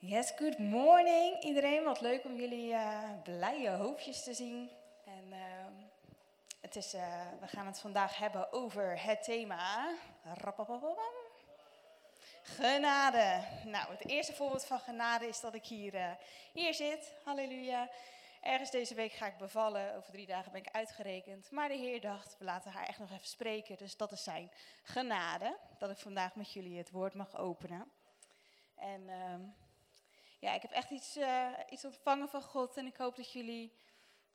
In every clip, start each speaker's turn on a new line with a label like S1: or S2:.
S1: Yes, good morning iedereen. Wat leuk om jullie uh, blije hoofdjes te zien. En uh, het is, uh, we gaan het vandaag hebben over het thema genade. Nou, het eerste voorbeeld van genade is dat ik hier, uh, hier zit. Halleluja. Ergens deze week ga ik bevallen. Over drie dagen ben ik uitgerekend. Maar de Heer dacht, we laten haar echt nog even spreken. Dus dat is zijn genade. Dat ik vandaag met jullie het woord mag openen. En uh, ja, ik heb echt iets, uh, iets ontvangen van God. En ik hoop dat jullie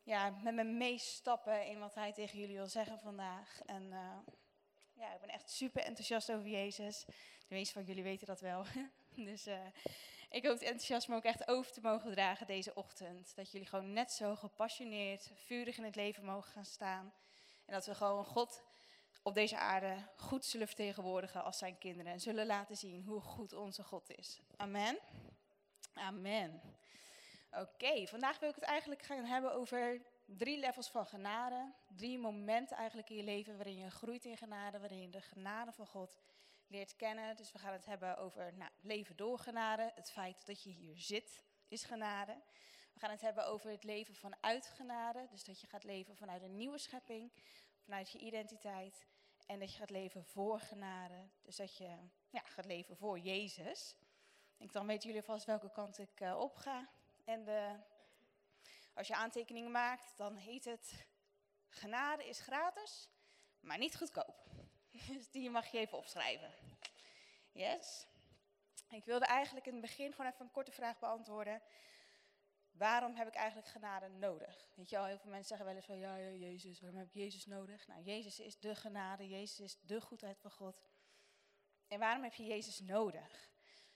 S1: ja, met me meestappen in wat hij tegen jullie wil zeggen vandaag. En uh, ja, ik ben echt super enthousiast over Jezus. De meeste van jullie weten dat wel. dus uh, ik hoop het enthousiasme ook echt over te mogen dragen deze ochtend. Dat jullie gewoon net zo gepassioneerd, vurig in het leven mogen gaan staan. En dat we gewoon God op deze aarde goed zullen vertegenwoordigen als zijn kinderen. En zullen laten zien hoe goed onze God is. Amen. Amen. Oké, vandaag wil ik het eigenlijk gaan hebben over drie levels van genade. Drie momenten eigenlijk in je leven waarin je groeit in genade, waarin je de genade van God leert kennen. Dus we gaan het hebben over nou, leven door genade. Het feit dat je hier zit is genade. We gaan het hebben over het leven vanuit genade. Dus dat je gaat leven vanuit een nieuwe schepping, vanuit je identiteit. En dat je gaat leven voor genade. Dus dat je ja, gaat leven voor Jezus. Ik dan weten jullie vast welke kant ik uh, op ga. En de, als je aantekeningen maakt, dan heet het genade is gratis, maar niet goedkoop. Dus die mag je even opschrijven. Yes. Ik wilde eigenlijk in het begin gewoon even een korte vraag beantwoorden. Waarom heb ik eigenlijk genade nodig? Weet je al, heel veel mensen zeggen wel eens van, ja, ja, Jezus, waarom heb ik Jezus nodig? Nou, Jezus is de genade, Jezus is de goedheid van God. En waarom heb je Jezus nodig?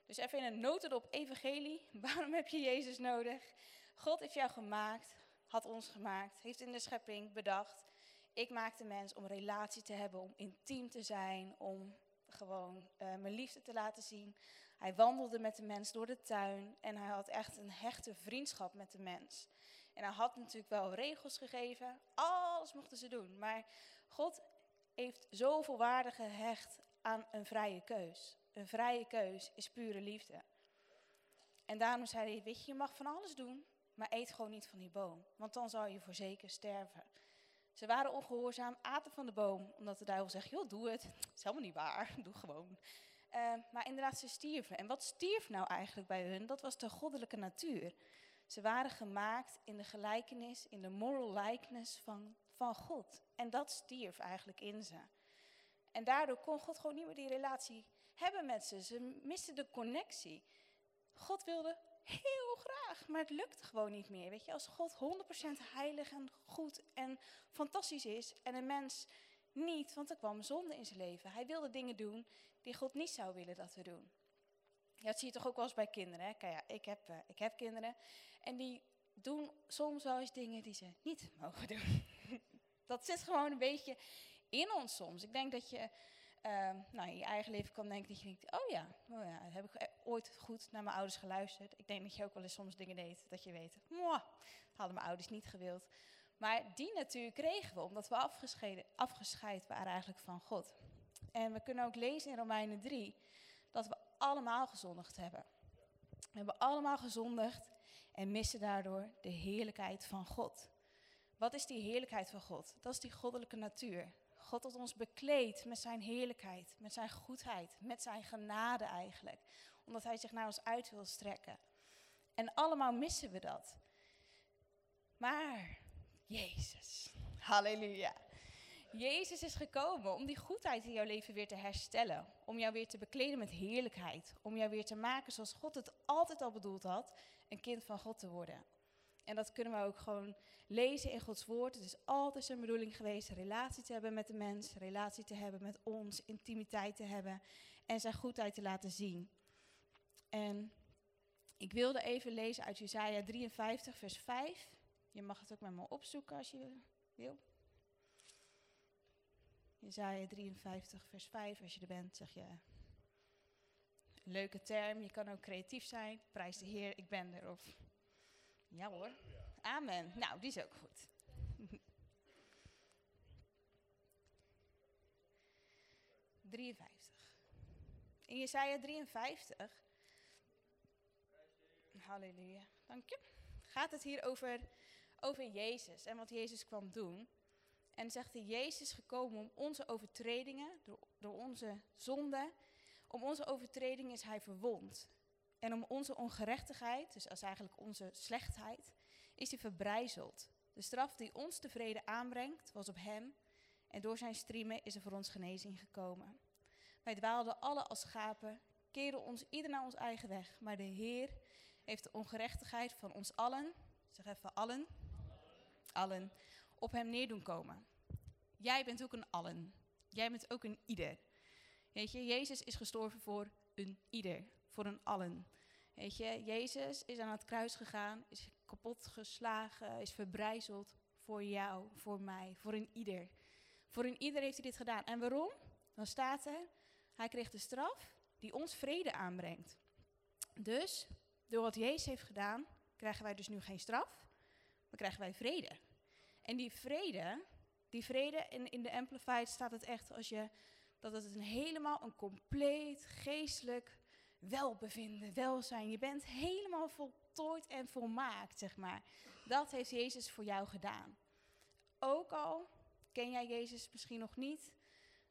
S1: Dus even in een notendop evangelie. Waarom heb je Jezus nodig? God heeft jou gemaakt, had ons gemaakt, heeft in de schepping bedacht. Ik maak de mens om relatie te hebben, om intiem te zijn, om gewoon uh, mijn liefde te laten zien. Hij wandelde met de mens door de tuin en hij had echt een hechte vriendschap met de mens. En hij had natuurlijk wel regels gegeven, alles mochten ze doen. Maar God heeft zoveel waarde gehecht aan een vrije keus. Een vrije keus is pure liefde. En daarom zei hij, weet je, je mag van alles doen, maar eet gewoon niet van die boom. Want dan zal je voor zeker sterven. Ze waren ongehoorzaam, aten van de boom, omdat de duivel zegt, joh, doe het. Dat is helemaal niet waar, doe gewoon. Uh, maar inderdaad, ze stierven. En wat stierf nou eigenlijk bij hun? Dat was de goddelijke natuur. Ze waren gemaakt in de gelijkenis, in de moral likeness van, van God. En dat stierf eigenlijk in ze. En daardoor kon God gewoon niet meer die relatie hebben met ze. Ze misten de connectie. God wilde heel graag, maar het lukt gewoon niet meer. Weet je, als God 100% heilig en goed en fantastisch is en een mens niet, want er kwam zonde in zijn leven. Hij wilde dingen doen die God niet zou willen dat we doen. Ja, dat zie je toch ook wel eens bij kinderen. Hè? Kijk, ja, ik, heb, uh, ik heb kinderen en die doen soms wel eens dingen die ze niet mogen doen. dat zit gewoon een beetje in ons soms. Ik denk dat je uh, nou, in je eigen leven kan denken dat je denkt, oh ja, oh ja, heb ik ooit goed naar mijn ouders geluisterd. Ik denk dat je ook wel eens soms dingen deed dat je weet, dat hadden mijn ouders niet gewild. Maar die natuur kregen we omdat we afgescheiden waren eigenlijk van God. En we kunnen ook lezen in Romeinen 3 dat we allemaal gezondigd hebben. We hebben allemaal gezondigd en missen daardoor de heerlijkheid van God. Wat is die heerlijkheid van God? Dat is die goddelijke natuur. God had ons bekleed met zijn heerlijkheid, met zijn goedheid, met zijn genade eigenlijk. Omdat hij zich naar ons uit wil strekken. En allemaal missen we dat. Maar Jezus, halleluja. Jezus is gekomen om die goedheid in jouw leven weer te herstellen. Om jou weer te bekleden met heerlijkheid. Om jou weer te maken zoals God het altijd al bedoeld had, een kind van God te worden. En dat kunnen we ook gewoon lezen in Gods woord. Het is altijd zijn bedoeling geweest relatie te hebben met de mens, relatie te hebben met ons, intimiteit te hebben en zijn goedheid te laten zien. En ik wilde even lezen uit Jesaja 53, vers 5. Je mag het ook met me opzoeken als je wil. Jesaja 53, vers 5. Als je er bent, zeg je. Leuke term, je kan ook creatief zijn. Prijs de Heer, ik ben er. Of ja hoor. Amen. Nou, die is ook goed. ...53. In Jesaja 53... halleluja. Dank je. Gaat het hier over, over Jezus en wat Jezus kwam doen. En zegt hij, Jezus is gekomen om onze overtredingen, door, door onze zonde, om onze overtredingen is hij verwond. En om onze ongerechtigheid, dus als eigenlijk onze slechtheid, is hij verbrijzeld. De straf die ons tevreden aanbrengt, was op hem. En door zijn striemen is er voor ons genezing gekomen. Wij dwaalden alle als schapen, keren ons ieder naar ons eigen weg. Maar de Heer heeft de ongerechtigheid van ons allen, zeg even allen, allen, op hem neer doen komen. Jij bent ook een allen. Jij bent ook een ieder. Weet je, Jezus is gestorven voor een ieder, voor een allen. Weet je, Jezus is aan het kruis gegaan, is kapot geslagen, is verbrijzeld voor jou, voor mij, voor een ieder. Voor een ieder heeft hij dit gedaan. En waarom? Dan staat er, hij kreeg de straf die ons vrede aanbrengt. Dus, door wat Jezus heeft gedaan, krijgen wij dus nu geen straf, maar krijgen wij vrede. En die vrede, die vrede, in, in de Amplified staat het echt als je, dat het een helemaal een compleet geestelijk welbevinden, welzijn. Je bent helemaal voltooid en volmaakt, zeg maar. Dat heeft Jezus voor jou gedaan. Ook al ken jij Jezus misschien nog niet,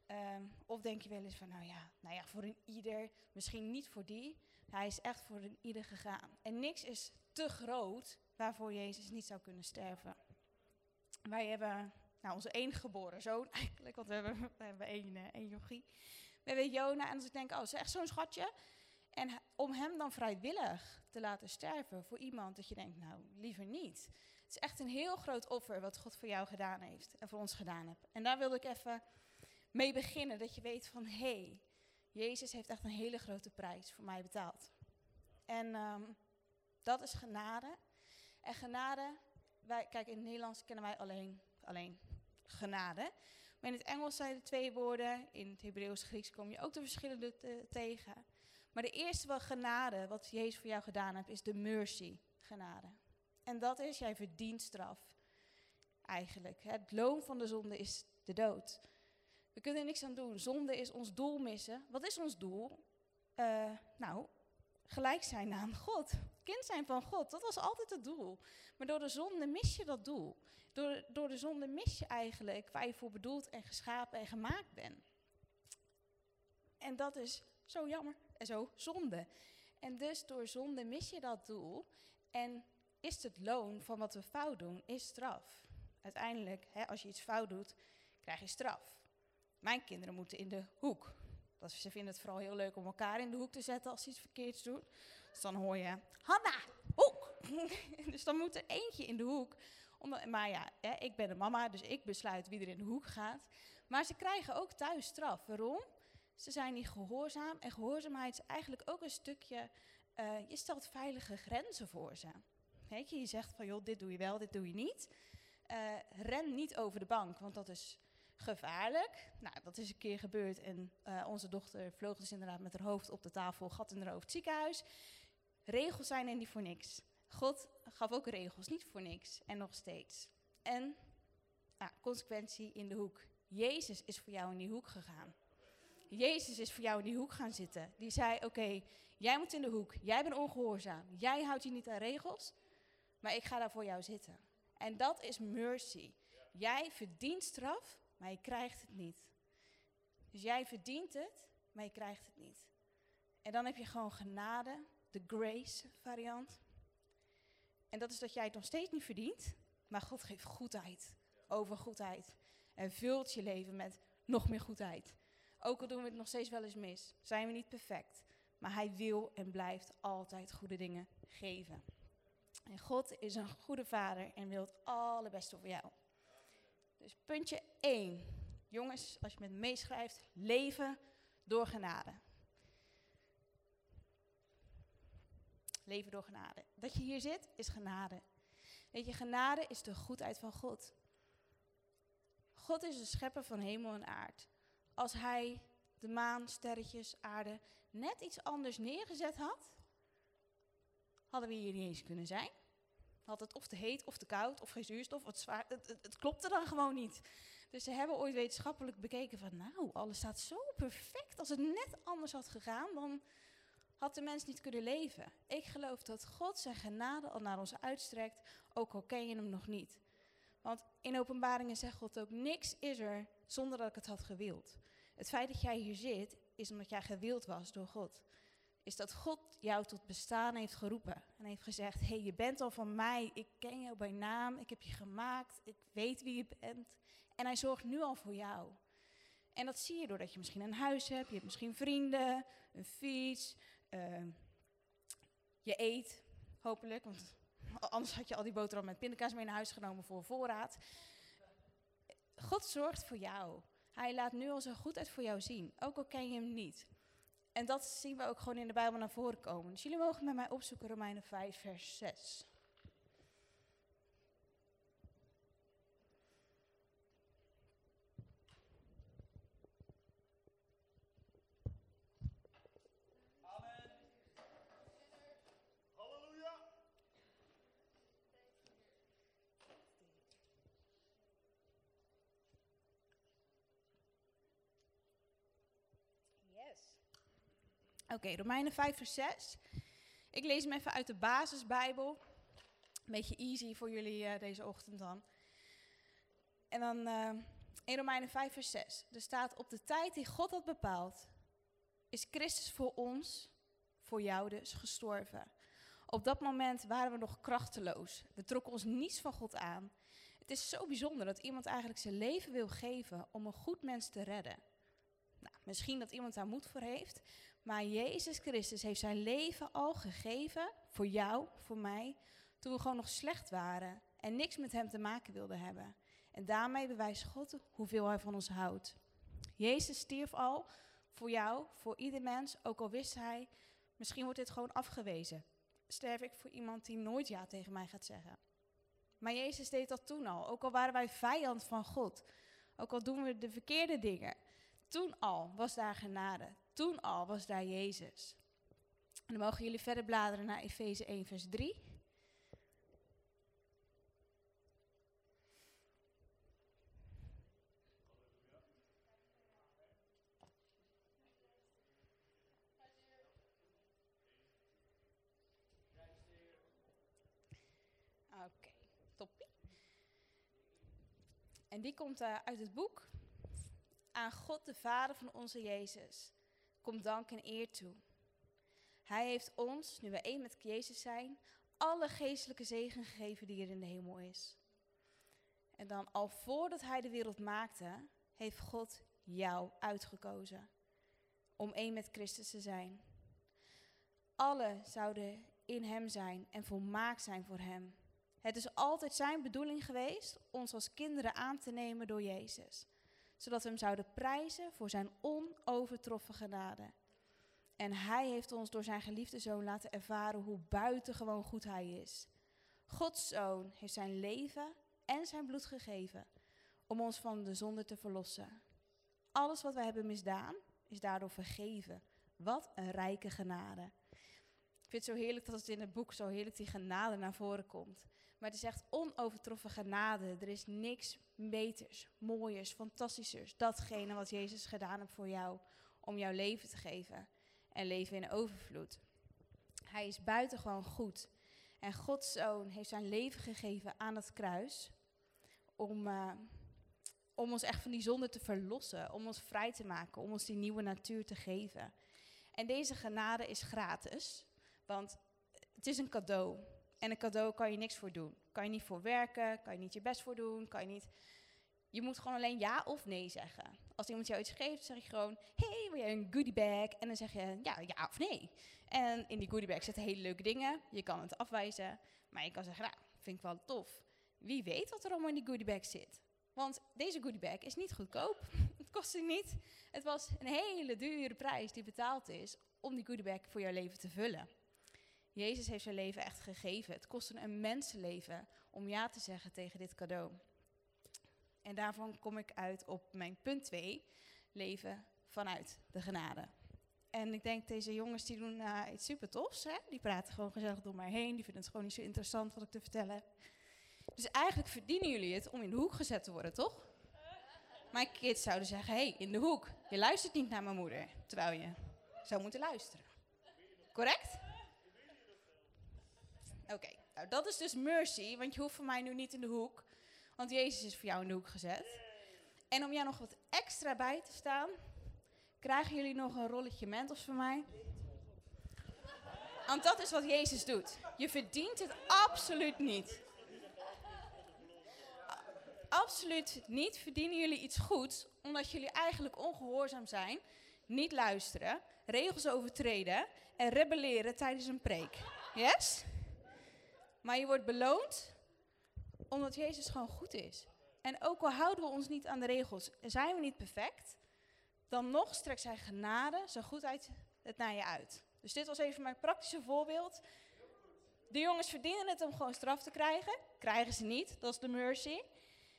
S1: ehm, of denk je wel eens van, nou ja, nou ja, voor een ieder, misschien niet voor die. Hij is echt voor een ieder gegaan. En niks is te groot waarvoor Jezus niet zou kunnen sterven. Wij hebben nou, onze enige geboren zoon eigenlijk, want we hebben, we hebben één, uh, één jochie. We hebben Jona en als ik denk, oh, is echt zo'n schatje. En om hem dan vrijwillig te laten sterven voor iemand dat je denkt, nou, liever niet. Het is echt een heel groot offer wat God voor jou gedaan heeft en voor ons gedaan heeft. En daar wilde ik even mee beginnen, dat je weet van, hé, hey, Jezus heeft echt een hele grote prijs voor mij betaald. En um, dat is genade. En genade, wij, kijk, in het Nederlands kennen wij alleen, alleen genade. Maar in het Engels zijn er twee woorden, in het Hebreeuws Grieks kom je ook de verschillende te, tegen. Maar de eerste wat genade, wat Jezus voor jou gedaan heeft, is de mercy genade. En dat is, jij verdient straf. Eigenlijk. Het loon van de zonde is de dood. We kunnen er niks aan doen. Zonde is ons doel missen. Wat is ons doel? Uh, nou, gelijk zijn aan God. Kind zijn van God. Dat was altijd het doel. Maar door de zonde mis je dat doel. Door, door de zonde mis je eigenlijk waar je voor bedoeld en geschapen en gemaakt bent. En dat is zo jammer zo zonde. En dus door zonde mis je dat doel. En is het loon van wat we fout doen, is straf. Uiteindelijk, hè, als je iets fout doet, krijg je straf. Mijn kinderen moeten in de hoek. Dat, ze vinden het vooral heel leuk om elkaar in de hoek te zetten als ze iets verkeerds doen. Dus dan hoor je, Hanna, hoek! dus dan moet er eentje in de hoek. maar ja, hè, ik ben de mama, dus ik besluit wie er in de hoek gaat. Maar ze krijgen ook thuis straf. Waarom? Ze zijn niet gehoorzaam. En gehoorzaamheid is eigenlijk ook een stukje, uh, je stelt veilige grenzen voor ze. Weet je, je zegt van joh, dit doe je wel, dit doe je niet. Uh, ren niet over de bank, want dat is gevaarlijk. Nou, dat is een keer gebeurd en uh, onze dochter vloog dus inderdaad met haar hoofd op de tafel, gat in haar hoofd, ziekenhuis. Regels zijn er niet voor niks. God gaf ook regels, niet voor niks en nog steeds. En nou, consequentie in de hoek. Jezus is voor jou in die hoek gegaan. Jezus is voor jou in die hoek gaan zitten. Die zei, oké, jij moet in de hoek. Jij bent ongehoorzaam. Jij houdt je niet aan regels. Maar ik ga daar voor jou zitten. En dat is mercy. Jij verdient straf, maar je krijgt het niet. Dus jij verdient het, maar je krijgt het niet. En dan heb je gewoon genade, de grace variant. En dat is dat jij het nog steeds niet verdient, maar God geeft goedheid over goedheid. En vult je leven met nog meer goedheid. Ook al doen we het nog steeds wel eens mis, zijn we niet perfect. Maar hij wil en blijft altijd goede dingen geven. En God is een goede vader en wil het allerbeste voor jou. Dus puntje 1. Jongens, als je met me meeschrijft, leven door genade. Leven door genade. Dat je hier zit, is genade. Weet je, genade is de goedheid van God. God is de schepper van hemel en aard. Als hij de maan, sterretjes, aarde net iets anders neergezet had, hadden we hier niet eens kunnen zijn. Had het of te heet of te koud of geen zuurstof. Of het, zwaar, het klopte dan gewoon niet. Dus ze hebben ooit wetenschappelijk bekeken van nou, alles staat zo perfect. Als het net anders had gegaan, dan had de mens niet kunnen leven. Ik geloof dat God zijn genade al naar ons uitstrekt, ook al ken je hem nog niet. Want in openbaringen zegt God ook, niks is er zonder dat ik het had gewild. Het feit dat jij hier zit, is omdat jij gewild was door God. Is dat God jou tot bestaan heeft geroepen. En heeft gezegd, hé, hey, je bent al van mij, ik ken jou bij naam, ik heb je gemaakt, ik weet wie je bent. En hij zorgt nu al voor jou. En dat zie je doordat je misschien een huis hebt, je hebt misschien vrienden, een fiets, uh, je eet, hopelijk, want anders had je al die boterham met pindakaas mee naar huis genomen voor voorraad. God zorgt voor jou. Hij laat nu al zo goed uit voor jou zien, ook al ken je hem niet. En dat zien we ook gewoon in de Bijbel naar voren komen. Dus jullie mogen met mij opzoeken Romeinen 5, vers 6. Oké, Romeinen 5 vers 6. Ik lees hem even uit de basisbijbel. Een beetje easy voor jullie uh, deze ochtend dan. En dan uh, in Romeinen 5 vers 6. Er staat op de tijd die God had bepaald, is Christus voor ons, voor jou dus, gestorven. Op dat moment waren we nog krachteloos. We trokken ons niets van God aan. Het is zo bijzonder dat iemand eigenlijk zijn leven wil geven om een goed mens te redden. Nou, misschien dat iemand daar moed voor heeft, maar Jezus Christus heeft zijn leven al gegeven voor jou, voor mij, toen we gewoon nog slecht waren en niks met hem te maken wilden hebben. En daarmee bewijst God hoeveel hij van ons houdt. Jezus stierf al voor jou, voor ieder mens, ook al wist hij, misschien wordt dit gewoon afgewezen. Sterf ik voor iemand die nooit ja tegen mij gaat zeggen. Maar Jezus deed dat toen al, ook al waren wij vijand van God. Ook al doen we de verkeerde dingen. Toen al was daar genade. Toen al was daar Jezus. En dan mogen jullie verder bladeren naar Efeze 1, vers 3. Oké, toppie. En die komt uh, uit het boek aan God de Vader van onze Jezus komt dank en eer toe. Hij heeft ons, nu we één met Jezus zijn, alle geestelijke zegen gegeven die er in de hemel is. En dan al voordat hij de wereld maakte, heeft God jou uitgekozen om één met Christus te zijn. Alle zouden in hem zijn en volmaakt zijn voor hem. Het is altijd zijn bedoeling geweest ons als kinderen aan te nemen door Jezus zodat we hem zouden prijzen voor zijn onovertroffen genade. En hij heeft ons door zijn geliefde zoon laten ervaren hoe buitengewoon goed hij is. Gods zoon heeft zijn leven en zijn bloed gegeven om ons van de zonde te verlossen. Alles wat wij hebben misdaan is daardoor vergeven. Wat een rijke genade. Ik vind het zo heerlijk dat het in het boek zo heerlijk die genade naar voren komt. Maar het is echt onovertroffen genade. Er is niks beters, mooiers, fantastischers. Datgene wat Jezus gedaan heeft voor jou. Om jouw leven te geven. En leven in overvloed. Hij is buitengewoon goed. En Gods zoon heeft zijn leven gegeven aan het kruis. Om, uh, om ons echt van die zonde te verlossen. Om ons vrij te maken. Om ons die nieuwe natuur te geven. En deze genade is gratis. Want het is een cadeau. En een cadeau kan je niks voor doen. Kan je niet voor werken, kan je niet je best voor doen, kan je niet... Je moet gewoon alleen ja of nee zeggen. Als iemand jou iets geeft, zeg je gewoon... hey, wil jij een goodie bag? En dan zeg je ja, ja of nee. En in die goodie bag zitten hele leuke dingen. Je kan het afwijzen. Maar je kan zeggen, nou, vind ik wel tof. Wie weet wat er allemaal in die goodie bag zit. Want deze goodie bag is niet goedkoop. het kostte niet. Het was een hele dure prijs die betaald is om die goodie bag voor jouw leven te vullen. Jezus heeft zijn leven echt gegeven. Het kostte een mensenleven om ja te zeggen tegen dit cadeau. En daarvan kom ik uit op mijn punt 2, leven vanuit de genade. En ik denk, deze jongens die doen uh, iets super tofs. Hè? Die praten gewoon gezellig door mij heen. Die vinden het gewoon niet zo interessant wat ik te vertellen heb. Dus eigenlijk verdienen jullie het om in de hoek gezet te worden, toch? Mijn kids zouden zeggen, hé, hey, in de hoek. Je luistert niet naar mijn moeder. Terwijl je zou moeten luisteren. Correct? Oké, nou dat is dus mercy, want je hoeft voor mij nu niet in de hoek, want Jezus is voor jou in de hoek gezet. En om jou nog wat extra bij te staan, krijgen jullie nog een rolletje mentos van mij. Want dat is wat Jezus doet. Je verdient het absoluut niet. Absoluut niet verdienen jullie iets goeds, omdat jullie eigenlijk ongehoorzaam zijn, niet luisteren, regels overtreden en rebelleren tijdens een preek. Yes? Maar je wordt beloond omdat Jezus gewoon goed is. En ook al houden we ons niet aan de regels en zijn we niet perfect, dan nog strekt zijn genade, zijn goedheid het naar je uit. Dus dit was even mijn praktische voorbeeld. De jongens verdienen het om gewoon straf te krijgen. Krijgen ze niet, dat is de mercy.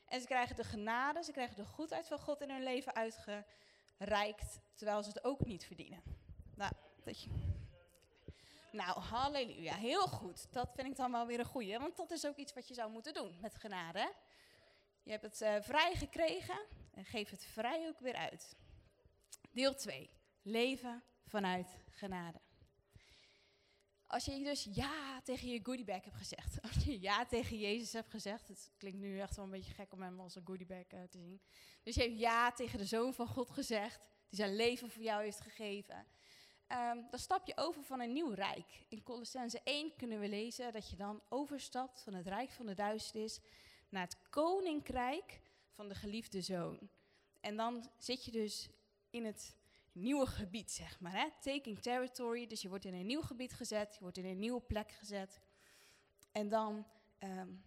S1: En ze krijgen de genade, ze krijgen de goedheid van God in hun leven uitgereikt, terwijl ze het ook niet verdienen. Nou, dat je... nou, halleluja, heel goed. Dat vind ik dan wel weer een goeie, want dat is ook iets wat je zou moeten doen met genade. Je hebt het uh, vrij gekregen en geef het vrij ook weer uit. Deel 2. Leven vanuit genade. Als je dus ja tegen je goodiebag hebt gezegd, als je ja tegen Jezus hebt gezegd, het klinkt nu echt wel een beetje gek om hem als een goodiebag uh, te zien. Dus je hebt ja tegen de Zoon van God gezegd, die zijn leven voor jou heeft gegeven. Um, dan stap je over van een nieuw rijk. In Colossense 1 kunnen we lezen dat je dan overstapt van het rijk van de duisternis naar het koninkrijk van de geliefde zoon. En dan zit je dus in het nieuwe gebied, zeg maar. Hè? Taking territory, dus je wordt in een nieuw gebied gezet, je wordt in een nieuwe plek gezet. En dan um,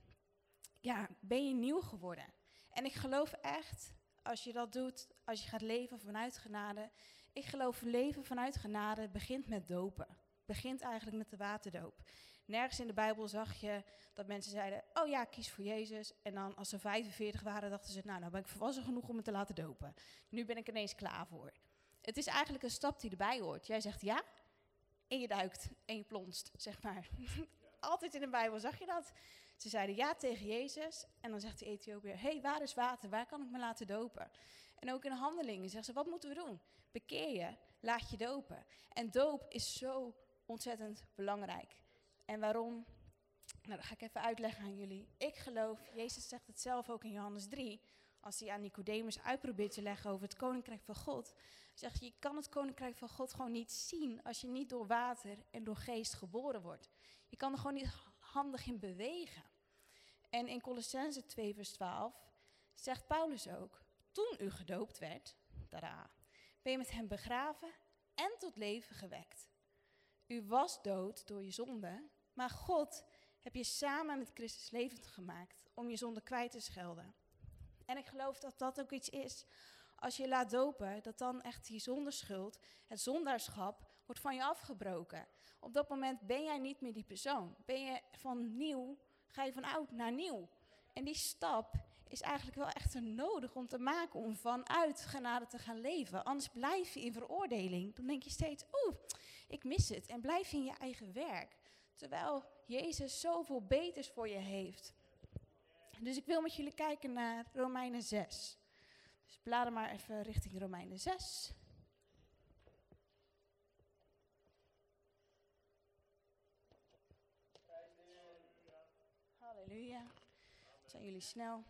S1: ja, ben je nieuw geworden. En ik geloof echt, als je dat doet, als je gaat leven vanuit genade. Ik geloof leven vanuit genade begint met dopen. Begint eigenlijk met de waterdoop. Nergens in de Bijbel zag je dat mensen zeiden: Oh ja, kies voor Jezus. En dan als ze 45 waren, dachten ze: Nou, nou ben ik volwassen genoeg om me te laten dopen. Nu ben ik ineens klaar voor. Het is eigenlijk een stap die erbij hoort. Jij zegt ja en je duikt en je plonst, zeg maar. Altijd in de Bijbel zag je dat. Ze zeiden ja tegen Jezus en dan zegt de Ethiopiër, hé, hey, waar is water? Waar kan ik me laten dopen? En ook in handelingen zeggen ze, wat moeten we doen? Bekeer je, laat je dopen. En doop is zo ontzettend belangrijk. En waarom? Nou, dat ga ik even uitleggen aan jullie. Ik geloof, Jezus zegt het zelf ook in Johannes 3, als hij aan Nicodemus uitprobeert te leggen over het koninkrijk van God, zegt je kan het koninkrijk van God gewoon niet zien als je niet door water en door geest geboren wordt. Je kan er gewoon niet handig in bewegen. En in Colossense 2 vers 12 zegt Paulus ook, toen u gedoopt werd, tada, ben je met hem begraven en tot leven gewekt. U was dood door je zonde, maar God heb je samen met Christus levend gemaakt om je zonde kwijt te schelden. En ik geloof dat dat ook iets is, als je laat dopen, dat dan echt die zonderschuld, het zondaarschap, wordt van je afgebroken. Op dat moment ben jij niet meer die persoon. Ben je van nieuw, ga je van oud naar nieuw. En die stap is eigenlijk wel echt nodig om te maken om vanuit genade te gaan leven. Anders blijf je in veroordeling. Dan denk je steeds, oeh, ik mis het. En blijf je in je eigen werk. Terwijl Jezus zoveel beters voor je heeft. Dus ik wil met jullie kijken naar Romeinen 6. Dus blader maar even richting Romeinen 6. Halleluja. Zijn jullie snel?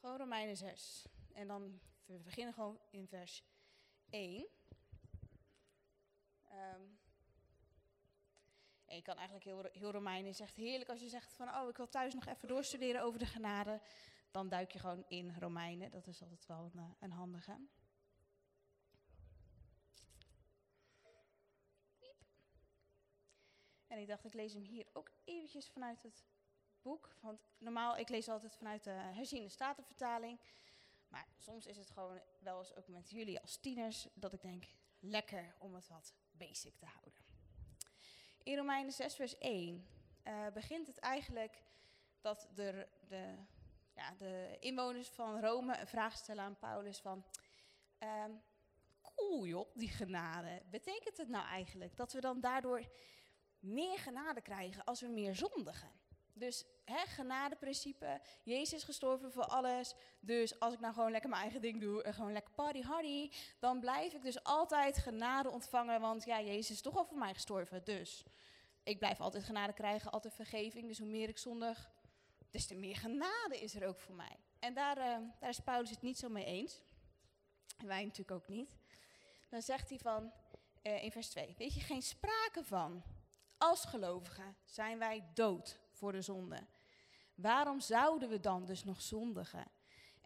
S1: Gewoon Romeinen 6. En dan, we beginnen gewoon in vers 1. Um, en je kan eigenlijk heel, heel Romein is echt heerlijk als je zegt van, oh, ik wil thuis nog even doorstuderen over de genade. Dan duik je gewoon in Romeinen. Dat is altijd wel een, eh, een handige. En ik dacht, ik lees hem hier ook eventjes vanuit het boek. Want normaal, ik lees altijd vanuit de herziende statenvertaling. Maar soms is het gewoon wel eens ook met jullie als tieners dat ik denk, lekker om het wat basic te houden. In Romeinen 6 vers 1 uh, eh, begint het eigenlijk dat de, de, ja, de inwoners van Rome een vraag stellen aan Paulus van... Um, cool joh, die genade. Betekent het nou eigenlijk dat we dan daardoor meer genade krijgen als we meer zondigen? Dus hè, genadeprincipe, Jezus is gestorven voor alles. Dus als ik nou gewoon lekker mijn eigen ding doe en gewoon lekker party hardy, dan blijf ik dus altijd genade ontvangen. Want ja, Jezus is toch al voor mij gestorven. Dus ik blijf altijd genade krijgen, altijd vergeving. Dus hoe meer ik zondig, des te meer genade is er ook voor mij. En daar, uh, daar is Paulus het niet zo mee eens. En wij natuurlijk ook niet. Dan zegt hij van, uh, in vers 2, weet je geen sprake van. Als gelovigen zijn wij dood voor de zonde. Waarom zouden we dan dus nog zondigen?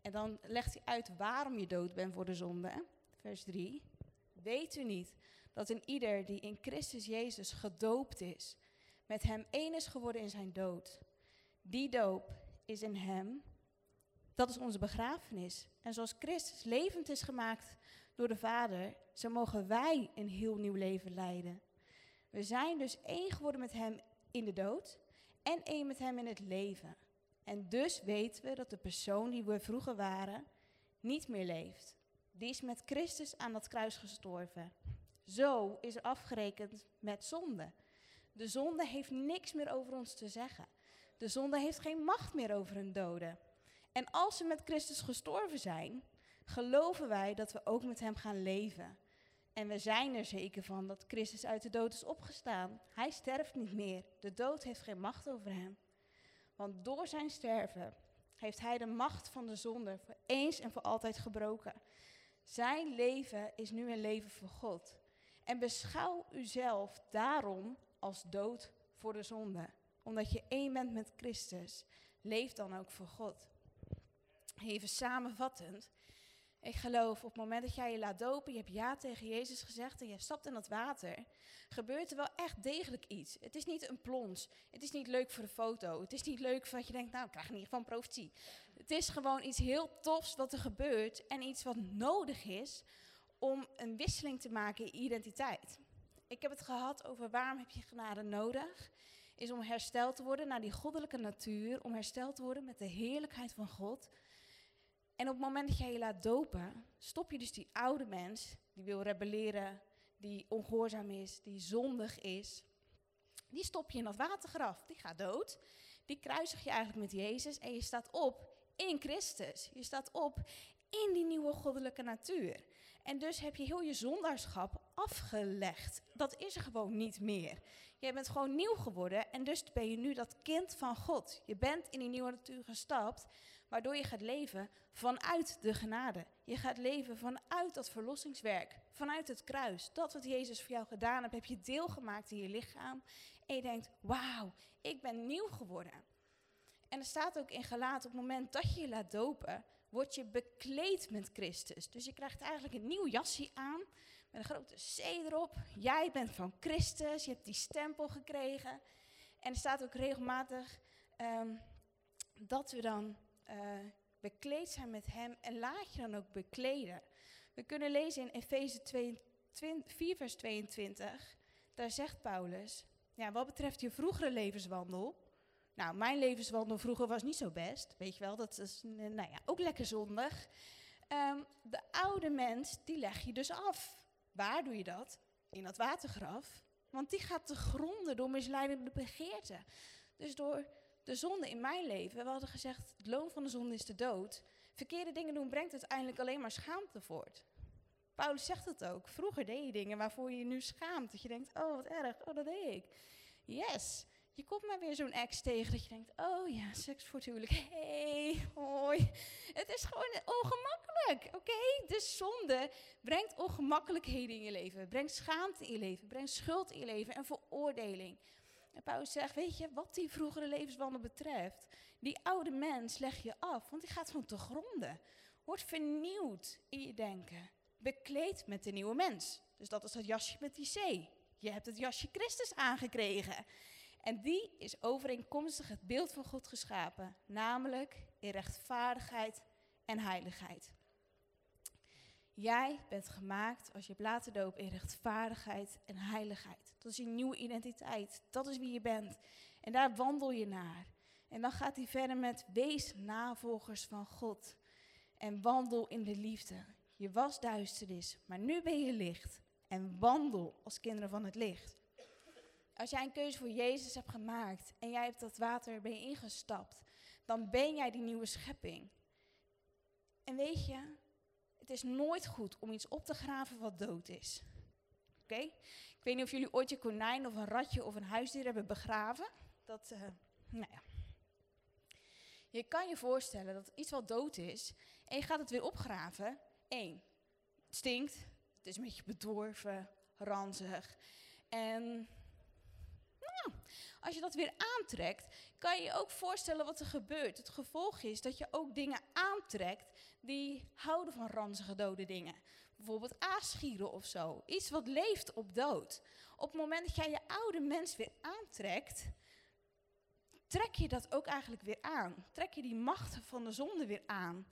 S1: En dan legt hij uit waarom je dood bent voor de zonde. Vers 3. Weet u niet dat een ieder die in Christus Jezus gedoopt is, met hem één is geworden in zijn dood. Die doop is in hem. Dat is onze begrafenis. En zoals Christus levend is gemaakt door de Vader, zo mogen wij een heel nieuw leven leiden. We zijn dus één geworden met hem in de dood en één met hem in het leven. En dus weten we dat de persoon die we vroeger waren niet meer leeft. Die is met Christus aan dat kruis gestorven. Zo is er afgerekend met zonde. De zonde heeft niks meer over ons te zeggen. De zonde heeft geen macht meer over een dode. En als we met Christus gestorven zijn, geloven wij dat we ook met Hem gaan leven. En we zijn er zeker van dat Christus uit de dood is opgestaan. Hij sterft niet meer. De dood heeft geen macht over Hem. Want door zijn sterven heeft Hij de macht van de zonde voor eens en voor altijd gebroken. Zijn leven is nu een leven voor God. En beschouw uzelf daarom als dood voor de zonde. Omdat je één bent met Christus. Leef dan ook voor God. Even samenvattend. Ik geloof op het moment dat jij je laat dopen, je hebt ja tegen Jezus gezegd en je stapt in dat water, gebeurt er wel echt degelijk iets. Het is niet een plons. Het is niet leuk voor de foto. Het is niet leuk dat je denkt, nou, ik krijg in ieder geval een profetie. Het is gewoon iets heel tofs wat er gebeurt en iets wat nodig is om een wisseling te maken in identiteit. Ik heb het gehad over waarom heb je genade nodig. Is om hersteld te worden naar die goddelijke natuur, om hersteld te worden met de heerlijkheid van God. En op het moment dat jij je laat dopen, stop je dus die oude mens die wil rebelleren, die ongehoorzaam is, die zondig is. Die stop je in dat watergraf. Die gaat dood. Die kruisig je eigenlijk met Jezus en je staat op in Christus. Je staat op in die nieuwe goddelijke natuur. En dus heb je heel je zondaarschap afgelegd. Dat is er gewoon niet meer. Je bent gewoon nieuw geworden en dus ben je nu dat kind van God. Je bent in die nieuwe natuur gestapt, waardoor je gaat leven vanuit de genade. Je gaat leven vanuit dat verlossingswerk, vanuit het kruis. Dat wat Jezus voor jou gedaan heeft, heb je deel gemaakt in je lichaam. En je denkt, wauw, ik ben nieuw geworden. En er staat ook in gelaat op het moment dat je je laat dopen, word je bekleed met Christus. Dus je krijgt eigenlijk een nieuw jasje aan met een grote C erop. Jij bent van Christus, je hebt die stempel gekregen. En er staat ook regelmatig um, dat we dan uh, bekleed zijn met Hem en laat je dan ook bekleden. We kunnen lezen in Efeze 4, vers 22. Daar zegt Paulus, ja, wat betreft je vroegere levenswandel, nou, mijn levenswandel vroeger was niet zo best. Weet je wel, dat is nou ja, ook lekker zondig. Um, de oude mens, die leg je dus af. Waar doe je dat? In dat watergraf. Want die gaat te gronden door misleidende begeerten. Dus door de zonde in mijn leven, we hadden gezegd, het loon van de zonde is de dood. Verkeerde dingen doen brengt uiteindelijk alleen maar schaamte voort. Paulus zegt het ook. Vroeger deed je dingen waarvoor je je nu schaamt. Dat je denkt, oh wat erg, oh dat deed ik. Yes, je komt maar weer zo'n ex tegen dat je denkt, oh ja, seks voor het hey, hoi. Het is gewoon ongemakkelijk, oké? Okay? Zonde brengt ongemakkelijkheden in je leven, brengt schaamte in je leven, brengt schuld in je leven en veroordeling. En Paulus zegt, weet je, wat die vroegere levenswandel betreft, die oude mens leg je af, want die gaat van te gronden. Wordt vernieuwd in je denken, bekleed met de nieuwe mens. Dus dat is dat jasje met die. Je hebt het jasje Christus aangekregen. En die is overeenkomstig het beeld van God geschapen, namelijk in rechtvaardigheid en heiligheid. Jij bent gemaakt als je laten dopen in rechtvaardigheid en heiligheid. Dat is je nieuwe identiteit. Dat is wie je bent. En daar wandel je naar. En dan gaat hij verder met wees navolgers van God. En wandel in de liefde. Je was duisternis, maar nu ben je licht. En wandel als kinderen van het licht. Als jij een keuze voor Jezus hebt gemaakt en jij hebt dat water ben je ingestapt, dan ben jij die nieuwe schepping. En weet je, het is nooit goed om iets op te graven wat dood is. Oké? Ik weet niet of jullie ooit je konijn of een ratje of een huisdier hebben begraven. Dat, uh, nou ja. Je kan je voorstellen dat iets wat dood is en je gaat het weer opgraven. Eén, het stinkt, het is een beetje bedorven, ranzig. En nou, als je dat weer aantrekt, kan je je ook voorstellen wat er gebeurt. Het gevolg is dat je ook dingen aantrekt die houden van ranzige dode dingen. Bijvoorbeeld aasgieren of zo. Iets wat leeft op dood. Op het moment dat jij je oude mens weer aantrekt, trek je dat ook eigenlijk weer aan. Trek je die macht van de zonde weer aan.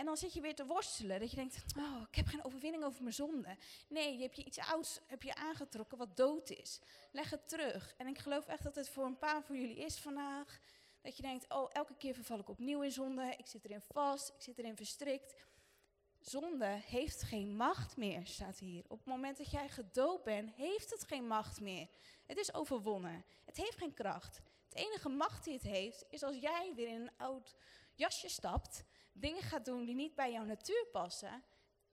S1: En dan zit je weer te worstelen. Dat je denkt, oh, ik heb geen overwinning over mijn zonde. Nee, je hebt je iets ouds heb je aangetrokken wat dood is. Leg het terug. En ik geloof echt dat het voor een paar van jullie is vandaag. Dat je denkt, oh, elke keer verval ik opnieuw in zonde. Ik zit erin vast, ik zit erin verstrikt. Zonde heeft geen macht meer, staat hier. Op het moment dat jij gedoopt bent, heeft het geen macht meer. Het is overwonnen. Het heeft geen kracht. Het enige macht die het heeft, is als jij weer in een oud jasje stapt, dingen gaat doen die niet bij jouw natuur passen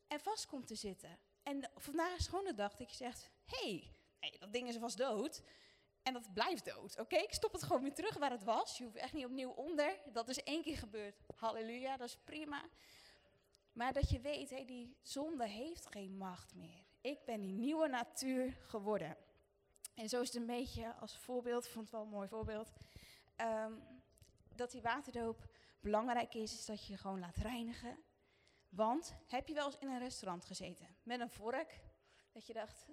S1: en vast komt te zitten. En vandaag is gewoon de dag dat je zegt, hey, dat ding is vast dood. En dat blijft dood. Oké, ik stop het gewoon weer terug waar het was. Je hoeft echt niet opnieuw onder. Dat is één keer gebeurd. Halleluja, dat is prima. Maar dat je weet, hé, die zonde heeft geen macht meer. Ik ben die nieuwe natuur geworden. En zo is het een beetje als voorbeeld, vond het wel een mooi voorbeeld, ehm, dat die waterdoop belangrijk is, is dat je je gewoon laat reinigen. Want heb je wel eens in een restaurant gezeten met een vork, dat je dacht,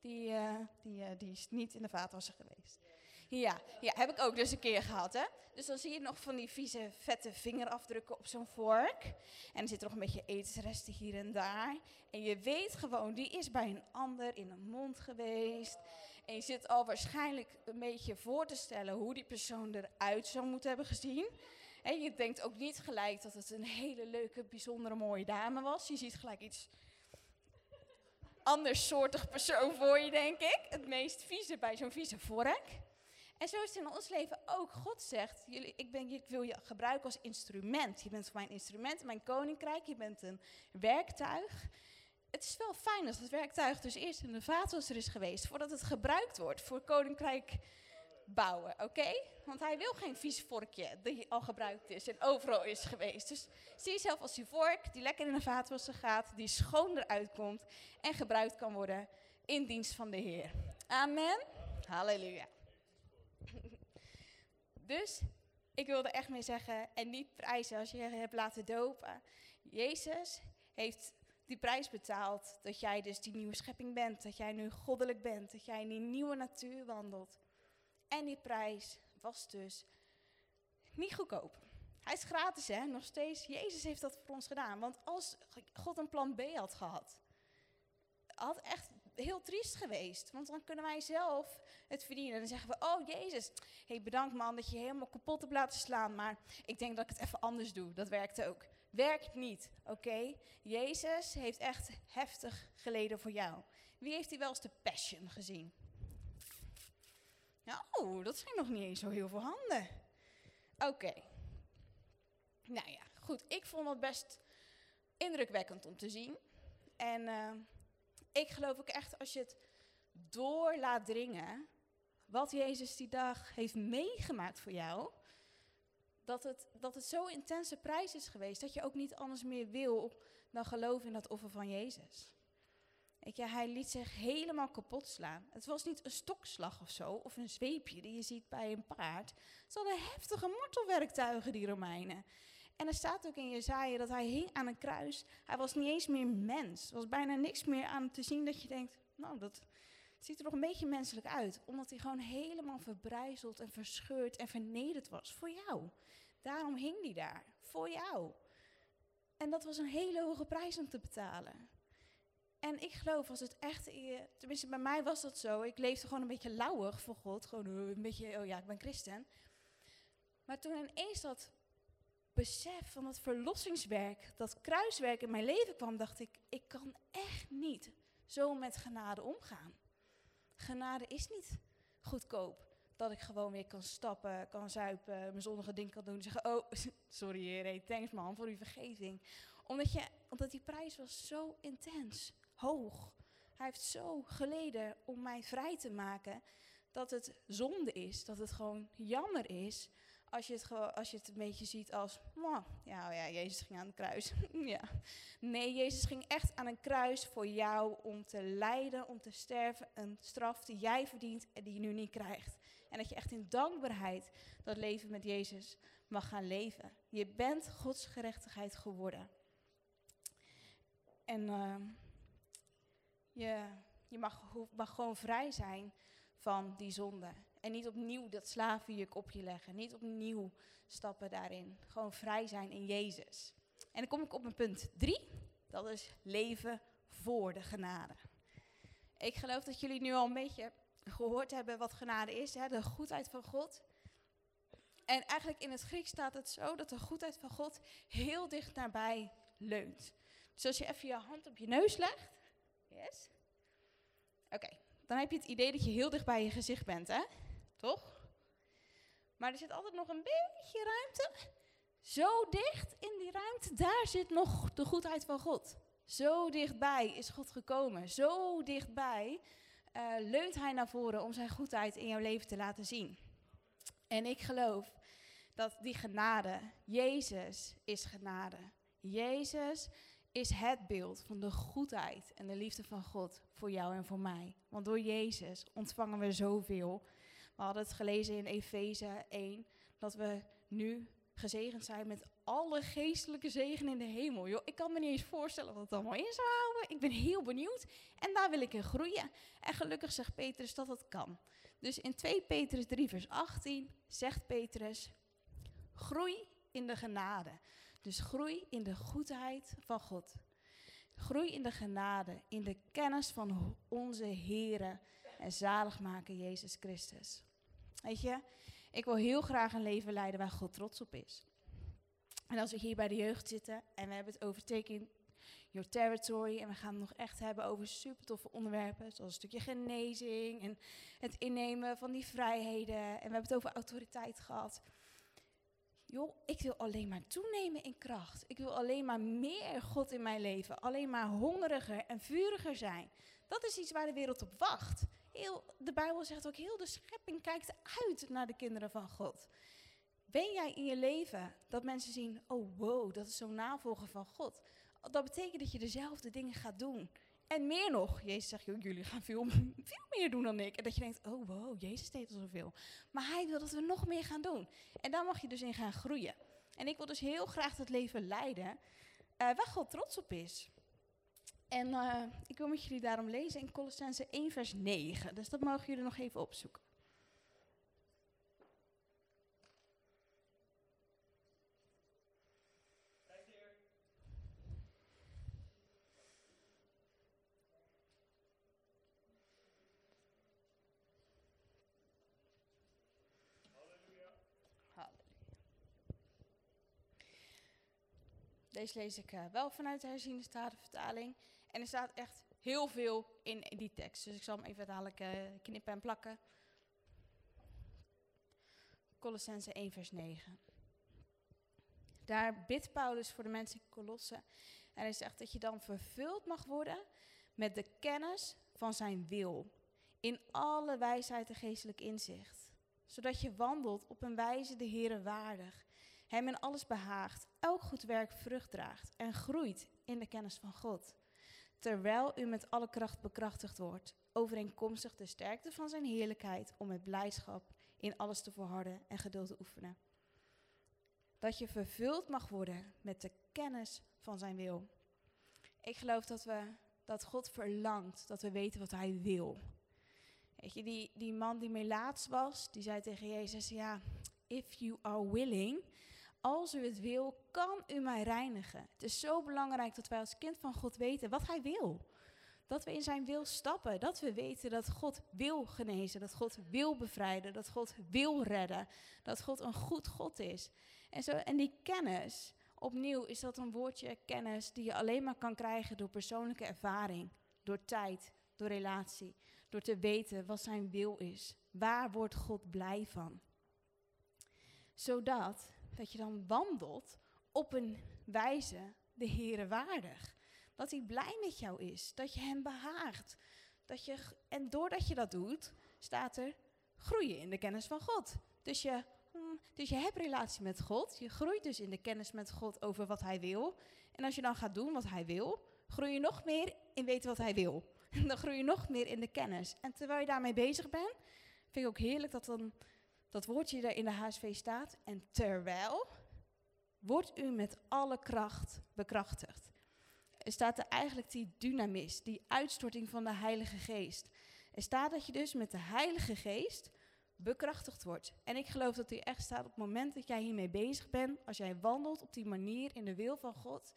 S1: die, uh, die, uh, die is niet in de vaatwasser geweest. Ja, ja, heb ik ook dus een keer gehad, hè. Dus dan zie je nog van die vieze, vette vingerafdrukken op zo'n vork. En er zitten nog een beetje etensresten hier en daar. En je weet gewoon, die is bij een ander in de mond geweest. En je zit al waarschijnlijk een beetje voor te stellen hoe die persoon eruit zou moeten hebben gezien. Je denkt ook niet gelijk dat het een hele leuke, bijzondere, mooie dame was. Je ziet gelijk iets andersoortig persoon voor je, denk ik. Het meest vieze bij zo'n vieze vork. En zo is het in ons leven ook. God zegt, jullie, ik, ben, ik wil je gebruiken als instrument. Je bent mijn instrument, mijn koninkrijk. Je bent een werktuig. Het is wel fijn als het werktuig dus eerst in de vaatwasser is geweest... voordat het gebruikt wordt voor koninkrijk bouwen, oké? Want hij wil geen vies vorkje die al gebruikt is en overal is geweest. Dus zie jezelf als die vork die lekker in de vaatwasser gaat, die schoon eruit komt en gebruikt kan worden in dienst van de Heer. Amen. Halleluja. Dus ik wilde echt mee zeggen, en niet prijzen als je je hebt laten dopen. Jezus heeft die prijs betaald dat jij dus die nieuwe schepping bent, dat jij nu goddelijk bent, dat jij in die nieuwe natuur wandelt. En die prijs was dus niet goedkoop. Hij is gratis, hè, nog steeds. Jezus heeft dat voor ons gedaan. Want als God een plan B had gehad, had echt heel triest geweest. Want dan kunnen wij zelf het verdienen. En dan zeggen we, oh Jezus, hey, bedankt man dat je helemaal kapot hebt laten slaan. Maar ik denk dat ik het even anders doe. Dat werkt ook. Werkt niet, oké? Jezus heeft echt heftig geleden voor jou. Wie heeft hij wel eens de Passion gezien? Nou, dat zijn nog niet eens zo heel veel handen. Oké. Nou ja, goed. Ik vond het best indrukwekkend om te zien. En uh, ik geloof ook echt als je het door laat dringen, wat Jezus die dag heeft meegemaakt voor jou, dat het, dat het zo'n intense prijs is geweest dat je ook niet anders meer wil dan geloven in dat offer van Jezus. Je, hij liet zich helemaal kapot slaan. Het was niet een stokslag of zo, of een zweepje die je ziet bij een paard. Ze hadden heftige martelwerktuigen, die Romeinen. En er staat ook in Jezaja dat hij hing aan een kruis. Hij was niet eens meer mens. Er was bijna niks meer aan te zien dat je denkt, nou, dat ziet er nog een beetje menselijk uit. Omdat hij gewoon helemaal verbrijzeld en verscheurd en vernederd was voor jou. Daarom hing hij daar, voor jou. En dat was een hele hoge prijs om te betalen. En ik geloof als het echt, tenminste bij mij was dat zo. Ik leefde gewoon een beetje lauwig voor God. Gewoon een beetje, oh ja, ik ben christen. Maar toen ineens dat besef van dat verlossingswerk, dat kruiswerk in mijn leven kwam, dacht ik, ik kan echt niet zo met genade omgaan. Genade is niet goedkoop. Dat ik gewoon weer kan stappen, kan zuipen, mijn zonnige ding kan doen. Zeggen, oh, sorry heer, thanks man voor uw vergeving. Omdat, je, omdat die prijs was zo intens, hoog. Hij heeft zo geleden om mij vrij te maken dat het zonde is, dat het gewoon jammer is als je het, als je het een beetje ziet als, ja, oh ja, Jezus ging aan het kruis. ja. Nee, Jezus ging echt aan een kruis voor jou om te lijden, om te sterven. Een straf die jij verdient en die je nu niet krijgt. En dat je echt in dankbaarheid dat leven met Jezus mag gaan leven. Je bent Gods gerechtigheid geworden. En uh, je, je mag, gewoon vrij zijn van die zonde. En niet opnieuw dat slavenjuk op je leggen. Niet opnieuw stappen daarin. Gewoon vrij zijn in Jezus. En dan kom ik op mijn punt drie. Dat is leven voor de genade. Ik geloof dat jullie nu al een beetje gehoord hebben wat genade is. Hè? De goedheid van God. En eigenlijk in het Grieks staat het zo dat de goedheid van God heel dicht nabij leunt. Dus als je even je hand op je neus legt. Yes. Oké, dan heb je het idee dat je heel dicht bij je gezicht bent, hè? Toch? Maar er zit altijd nog een beetje ruimte. Zo dicht in die ruimte, daar zit nog de goedheid van God. Zo dichtbij is God gekomen. Zo dichtbij uh, leunt Hij naar voren om Zijn goedheid in jouw leven te laten zien. En ik geloof dat die genade, Jezus is genade. Jezus is het beeld van de goedheid en de liefde van God voor jou en voor mij. Want door Jezus ontvangen we zoveel. We hadden het gelezen in Efeze 1 dat we nu gezegend zijn met alle geestelijke zegen in de hemel. Yo, ik kan me niet eens voorstellen wat het allemaal in zou houden. Ik ben heel benieuwd en daar wil ik in groeien. En gelukkig zegt Petrus dat het kan. Dus in 2 Petrus 3 vers 18 zegt Petrus, groei in de genade. Dus groei in de goedheid van God. Groei in de genade, in de kennis van onze Here en zaligmaker Jezus Christus. Weet je, ik wil heel graag een leven leiden waar God trots op is. En als we hier bij de jeugd zitten en we hebben het over taking your territory en we gaan het nog echt hebben over super toffe onderwerpen, zoals een stukje genezing en het innemen van die vrijheden en we hebben het over autoriteit gehad joh, ik wil alleen maar toenemen in kracht. Ik wil alleen maar meer God in mijn leven. Alleen maar hongeriger en vuriger zijn. Dat is iets waar de wereld op wacht. Heel, de Bijbel zegt ook, heel de schepping kijkt uit naar de kinderen van God. Ben jij in je leven dat mensen zien, oh wow, dat is zo'n navolger van God. Dat betekent dat je dezelfde dingen gaat doen. En meer nog, Jezus zegt, jullie gaan veel, veel meer doen dan ik. En dat je denkt, oh wow, Jezus deed al zoveel. Maar hij wil dat we nog meer gaan doen. En daar mag je dus in gaan groeien. En ik wil dus heel graag dat leven leiden uh, waar God trots op is. En uh, ik wil met jullie daarom lezen in Colossense 1 vers 9. Dus dat mogen jullie nog even opzoeken. Deze lees ik uh, wel vanuit de herziende statenvertaling. En er staat echt heel veel in, die tekst. Dus ik zal hem even dadelijk uh, knippen en plakken. Colossense 1 vers 9. Daar bidt Paulus voor de mensen in Colosse. En hij zegt dat je dan vervuld mag worden met de kennis van zijn wil. In alle wijsheid en geestelijk inzicht. Zodat je wandelt op een wijze de Heere waardig hem in alles behaagt, elk goed werk vrucht draagt en groeit in de kennis van God. Terwijl u met alle kracht bekrachtigd wordt, overeenkomstig de sterkte van zijn heerlijkheid, om met blijdschap in alles te volharden en geduld te oefenen. Dat je vervuld mag worden met de kennis van zijn wil. Ik geloof dat, we, dat God verlangt dat we weten wat hij wil. Weet je, die, die man die melaats was, die zei tegen Jezus, ja, if you are willing, als u het wil, kan u mij reinigen. Het is zo belangrijk dat wij als kind van God weten wat Hij wil. Dat we in Zijn wil stappen. Dat we weten dat God wil genezen. Dat God wil bevrijden. Dat God wil redden. Dat God een goed God is. En, zo, en die kennis, opnieuw is dat een woordje kennis die je alleen maar kan krijgen door persoonlijke ervaring. Door tijd, door relatie. Door te weten wat Zijn wil is. Waar wordt God blij van? Zodat dat je dan wandelt op een wijze de Heere waardig. Dat hij blij met jou is, dat je hem behaagt. Dat je, en doordat je dat doet, staat er groeien in de kennis van God. Dus je, hm, dus je hebt relatie met God, je groeit dus in de kennis met God over wat hij wil. En als je dan gaat doen wat hij wil, groei je nog meer in weten wat hij wil. Dan groei je nog meer in de kennis. En terwijl je daarmee bezig bent, vind ik ook heerlijk dat dan dat woordje er in de HSV staat. En terwijl wordt u met alle kracht bekrachtigd. Er staat er eigenlijk die dynamis, die uitstorting van de Heilige Geest. Er staat dat je dus met de Heilige Geest bekrachtigd wordt. En ik geloof dat die echt staat op het moment dat jij hiermee bezig bent, als jij wandelt op die manier in de wil van God,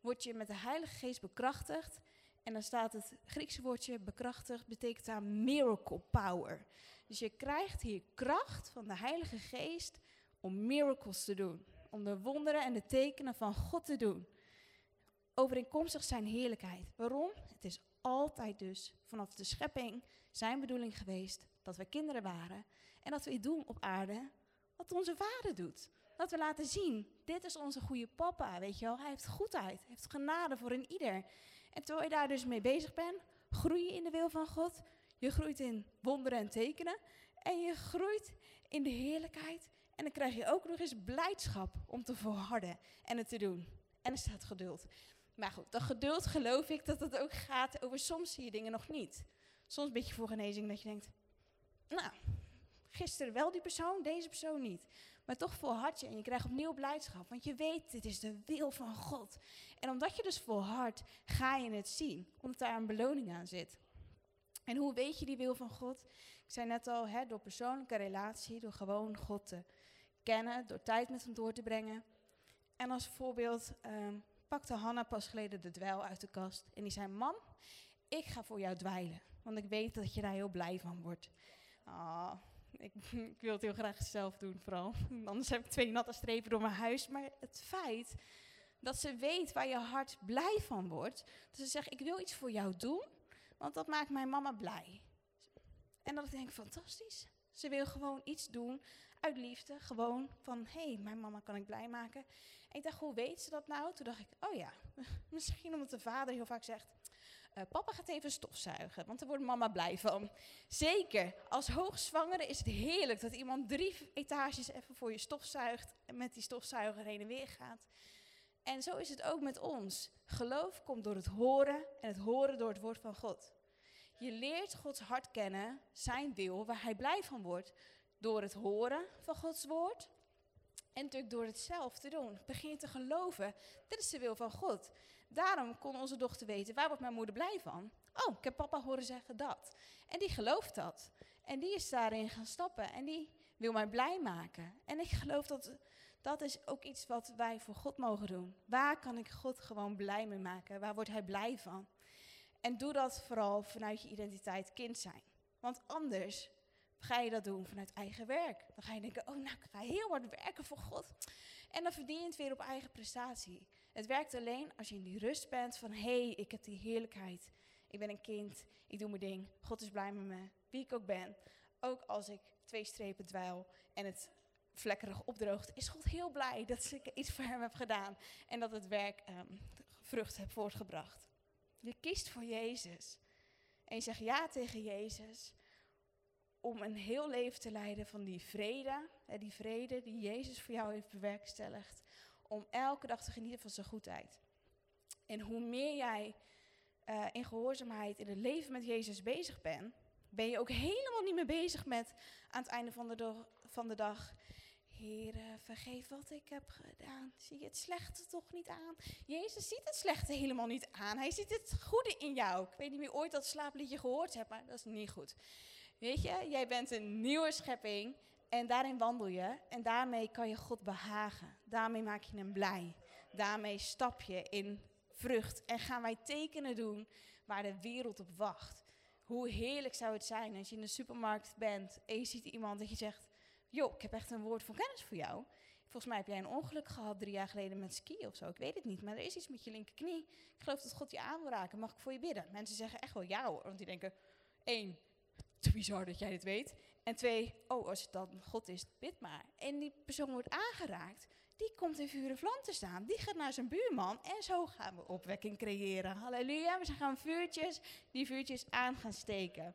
S1: word je met de Heilige Geest bekrachtigd. En dan staat het Griekse woordje bekrachtigd, betekent daar miracle power. Dus je krijgt hier kracht van de Heilige Geest om miracles te doen. Om de wonderen en de tekenen van God te doen. Overeenkomstig zijn heerlijkheid. Waarom? Het is altijd dus vanaf de schepping zijn bedoeling geweest dat we kinderen waren. En dat we doen op aarde wat onze vader doet. Dat we laten zien, dit is onze goede papa, weet je wel. Hij heeft goedheid, heeft genade voor een ieder. En terwijl je daar dus mee bezig bent, groei je in de wil van God. Je groeit in wonderen en tekenen. En je groeit in de heerlijkheid. En dan krijg je ook nog eens blijdschap om te volharden en het te doen. En er staat geduld. Maar goed, dat geduld geloof ik dat het ook gaat over soms zie je dingen nog niet. Soms een beetje voor genezing dat je denkt, nou, gisteren wel die persoon, deze persoon niet. Maar toch volhard je en je krijgt opnieuw blijdschap. Want je weet, dit is de wil van God. En omdat je dus volhardt, ga je het zien. Omdat daar een beloning aan zit. En hoe weet je die wil van God? Ik zei net al, hè, door persoonlijke relatie, door gewoon God te kennen, door tijd met hem door te brengen. En als voorbeeld um, pakte Hanna pas geleden de dweil uit de kast. En die zei, mam, ik ga voor jou dweilen. Want ik weet dat je daar heel blij van wordt. Ah, ik, ik, wil het heel graag zelf doen, vooral. Anders heb ik twee natte strepen door mijn huis. Maar het feit dat ze weet waar je hart blij van wordt. Dat ze zegt, ik wil iets voor jou doen, want dat maakt mijn mama blij. En dat ik denk, fantastisch. Ze wil gewoon iets doen uit liefde. Gewoon van, hé, hey, mijn mama kan ik blij maken. En ik dacht, hoe weet ze dat nou? Toen dacht ik, oh ja, misschien omdat de vader heel vaak zegt... Uh, papa gaat even stofzuigen, want daar wordt mama blij van. Zeker, als hoogzwangere is het heerlijk dat iemand drie etages even voor je stofzuigt... en met die stofzuiger heen en weer gaat. En zo is het ook met ons. Geloof komt door het horen en het horen door het woord van God. Je leert Gods hart kennen, zijn wil, waar hij blij van wordt, door het horen van Gods woord. En natuurlijk door het zelf te doen. Begin te geloven, dit is de wil van God. Daarom kon onze dochter weten, waar wordt mijn moeder blij van? Oh, ik heb papa horen zeggen dat. En die gelooft dat. En die is daarin gaan stappen. En die wil mij blij maken. En ik geloof dat dat is ook iets wat wij voor God mogen doen. Waar kan ik God gewoon blij mee maken? Waar wordt hij blij van? En doe dat vooral vanuit je identiteit kind zijn. Want anders ga je dat doen vanuit eigen werk. Dan ga je denken, oh nou, ik ga heel hard werken voor God. En dan verdien je het weer op eigen prestatie. Het werkt alleen als je in die rust bent van, hé, hey, ik heb die heerlijkheid. Ik ben een kind, ik doe mijn ding. God is blij met me, wie ik ook ben. Ook als ik twee strepen dweil en het vlekkerig opdroogt, is God heel blij dat ik iets voor hem heb gedaan. En dat het werk um, vrucht heb voortgebracht. Je kiest voor Jezus. En je zegt ja tegen Jezus om een heel leven te leiden van die vrede, die vrede die Jezus voor jou heeft bewerkstelligd, om elke dag te genieten van zijn goedheid. En hoe meer jij uh, in gehoorzaamheid in het leven met Jezus bezig bent, ben je ook helemaal niet meer bezig met aan het einde van de, van de dag. Heer, vergeef wat ik heb gedaan. Zie je het slechte toch niet aan? Jezus ziet het slechte helemaal niet aan. Hij ziet het goede in jou. Ik weet niet meer ooit dat slaapliedje gehoord hebt, maar dat is niet goed. Weet je, jij bent een nieuwe schepping en daarin wandel je. En daarmee kan je God behagen. Daarmee maak je hem blij. Daarmee stap je in vrucht. En gaan wij tekenen doen waar de wereld op wacht. Hoe heerlijk zou het zijn als je in de supermarkt bent en je ziet iemand dat je zegt... joh, ik heb echt een woord van kennis voor jou. Volgens mij heb jij een ongeluk gehad drie jaar geleden met ski of zo. Ik weet het niet, maar er is iets met je linkerknie. Ik geloof dat God je aan wil raken. Mag ik voor je bidden? Mensen zeggen echt wel ja hoor, want die denken... één, te bizar dat jij dit weet. En twee, oh, als het dan God is, bid maar. En die persoon wordt aangeraakt, die komt in vuur en vlam te staan. Die gaat naar zijn buurman en zo gaan we opwekking creëren. Halleluja, we gaan vuurtjes, die vuurtjes aan gaan steken.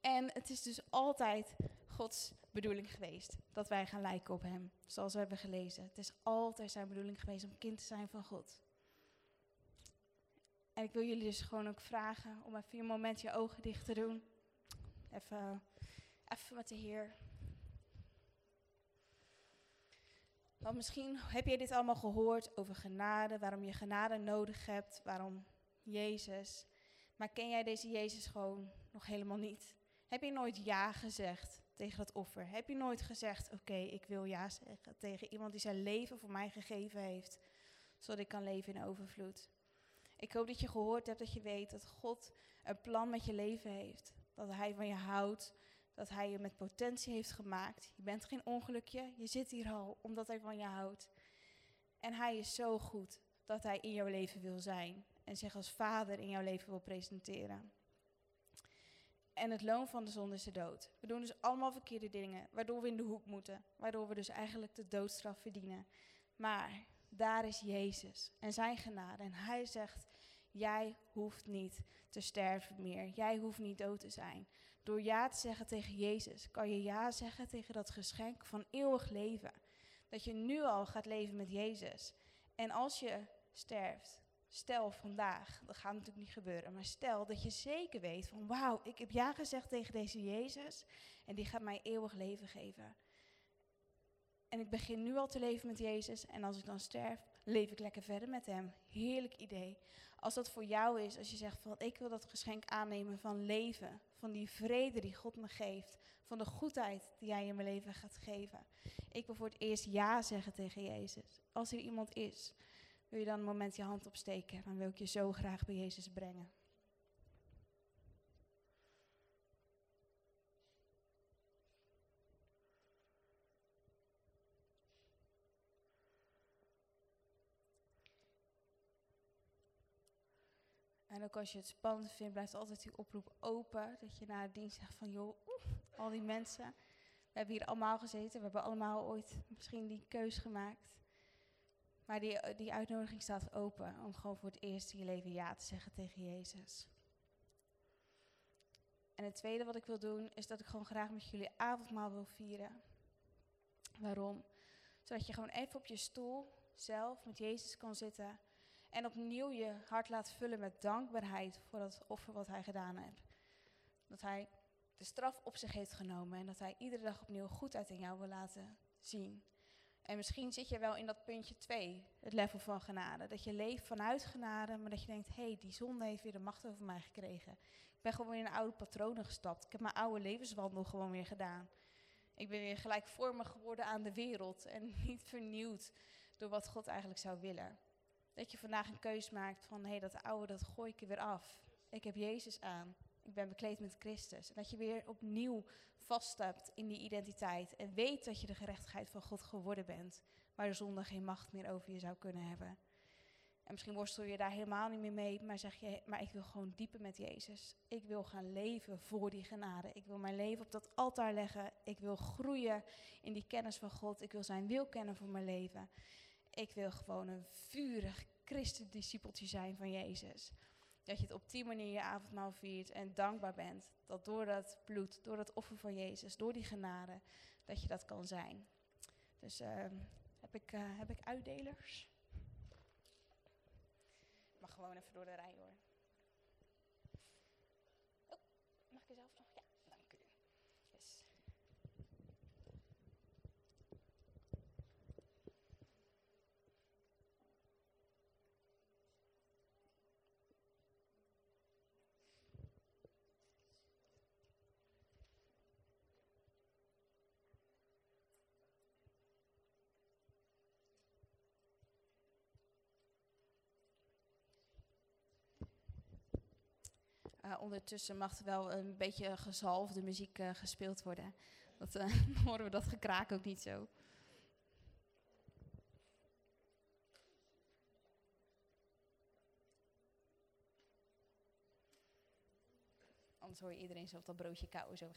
S1: En het is dus altijd Gods bedoeling geweest dat wij gaan lijken op Hem, zoals we hebben gelezen. Het is altijd zijn bedoeling geweest om kind te zijn van God. En ik wil jullie dus gewoon ook vragen om even een moment je ogen dicht te doen. Even, even met de Heer. Want misschien heb je dit allemaal gehoord over genade, waarom je genade nodig hebt, waarom Jezus. Maar ken jij deze Jezus gewoon nog helemaal niet? Heb je nooit ja gezegd tegen dat offer? Heb je nooit gezegd, oké, ik wil ja zeggen tegen iemand die zijn leven voor mij gegeven heeft, zodat ik kan leven in overvloed? Ik hoop dat je gehoord hebt dat je weet dat God een plan met je leven heeft. Dat Hij van je houdt, dat Hij je met potentie heeft gemaakt. Je bent geen ongelukje, je zit hier al omdat Hij van je houdt. En Hij is zo goed dat Hij in jouw leven wil zijn en zich als vader in jouw leven wil presenteren. En het loon van de zonde is de dood. We doen dus allemaal verkeerde dingen, waardoor we in de hoek moeten. Waardoor we dus eigenlijk de doodstraf verdienen. Maar daar is Jezus en zijn genade. En hij zegt, jij hoeft niet te sterven meer. Jij hoeft niet dood te zijn. Door ja te zeggen tegen Jezus, kan je ja zeggen tegen dat geschenk van eeuwig leven. Dat je nu al gaat leven met Jezus. En als je sterft, stel vandaag, dat gaat natuurlijk niet gebeuren, maar stel dat je zeker weet van wauw, ik heb ja gezegd tegen deze Jezus en die gaat mij eeuwig leven geven. En ik begin nu al te leven met Jezus en als ik dan sterf, leef ik lekker verder met Hem. Heerlijk idee. Als dat voor jou is, als je zegt van ik wil dat geschenk aannemen van leven, van die vrede die God me geeft, van de goedheid die Hij in mijn leven gaat geven. Ik wil voor het eerst ja zeggen tegen Jezus. Als er iemand is wil je dan een moment je hand opsteken? Dan wil ik je zo graag bij Jezus brengen. En ook als je het spannend vindt, blijft altijd die oproep open. Dat je na de dienst zegt van, joh, al die mensen. We hebben hier allemaal gezeten. We hebben allemaal ooit misschien die keus gemaakt. Maar die, die uitnodiging staat open om gewoon voor het eerst in je leven ja te zeggen tegen Jezus. En het tweede wat ik wil doen, is dat ik gewoon graag met jullie avondmaal wil vieren. Waarom? Zodat je gewoon even op je stoel zelf met Jezus kan zitten. En opnieuw je hart laat vullen met dankbaarheid voor dat offer wat hij gedaan heeft. Dat hij de straf op zich heeft genomen en dat hij iedere dag opnieuw goedheid in jou wil laten zien. En misschien zit je wel in dat puntje 2, het level van genade. Dat je leeft vanuit genade, maar dat je denkt, hé, hey, die zonde heeft weer de macht over mij gekregen. Ik ben gewoon in oude patronen gestapt. Ik heb mijn oude levenswandel gewoon weer gedaan. Ik ben weer gelijkvormig geworden aan de wereld en niet vernieuwd door wat God eigenlijk zou willen. Dat je vandaag een keus maakt van, hé, hey, dat oude, dat gooi ik er weer af. Ik heb Jezus aan. Ik ben bekleed met Christus. Dat je weer opnieuw vaststapt in die identiteit en weet dat je de gerechtigheid van God geworden bent, waar de zonde geen macht meer over je zou kunnen hebben. En misschien worstel je daar helemaal niet meer mee, maar zeg je, maar ik wil gewoon dieper met Jezus. Ik wil gaan leven voor die genade. Ik wil mijn leven op dat altaar leggen. Ik wil groeien in die kennis van God. Ik wil zijn wil kennen voor mijn leven. Ik wil gewoon een vurig christendiscipeltje zijn van Jezus. Dat je het op die manier je avondmaal viert en dankbaar bent. Dat door dat bloed, door dat offer van Jezus, door die genade, dat je dat kan zijn. Dus uh, heb, ik, uh, heb ik uitdelers? Mag gewoon even door de rij hoor. Oh, mag ik er zelf nog? Ja, dank u. Yes. Uh, ondertussen mag wel een beetje gezalfde muziek uh, gespeeld worden. Dat, uh, horen we dat gekraak ook niet zo. Anders hoor je iedereen op dat broodje kauwen. Zo.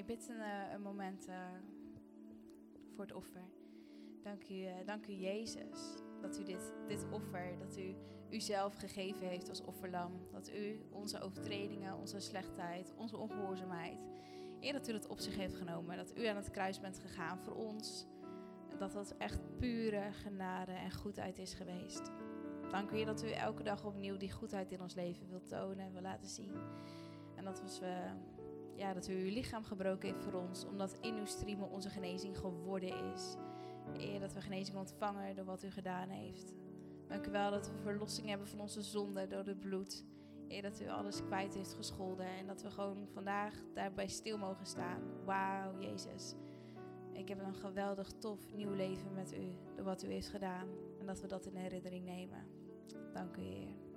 S1: Ik bid een, eh, een moment uh, voor het offer. Dank u, uh, dank u Jezus, dat u dit, dit offer, dat u uzelf gegeven heeft als offerlam. Dat u onze overtredingen, onze slechtheid, onze ongehoorzaamheid, Eer dat u dat op zich heeft genomen. Dat u aan het kruis bent gegaan voor ons. Dat dat echt pure genade en goedheid is geweest. Dank u dat u elke dag opnieuw die goedheid in ons leven wilt tonen en wil laten zien. En dat, was, uh, ja, dat u uw lichaam gebroken heeft voor ons, omdat in uw striemen onze genezing geworden is. Eer dat we genezing ontvangen door wat u gedaan heeft. Dank u wel dat we verlossing hebben van onze zonde door het bloed. Eer dat u alles kwijt heeft gescholden en dat we gewoon vandaag daarbij stil mogen staan. Wauw, Jezus. Ik heb een geweldig tof nieuw leven met u door wat u heeft gedaan. En dat we dat in herinnering nemen. Dank u, Heer.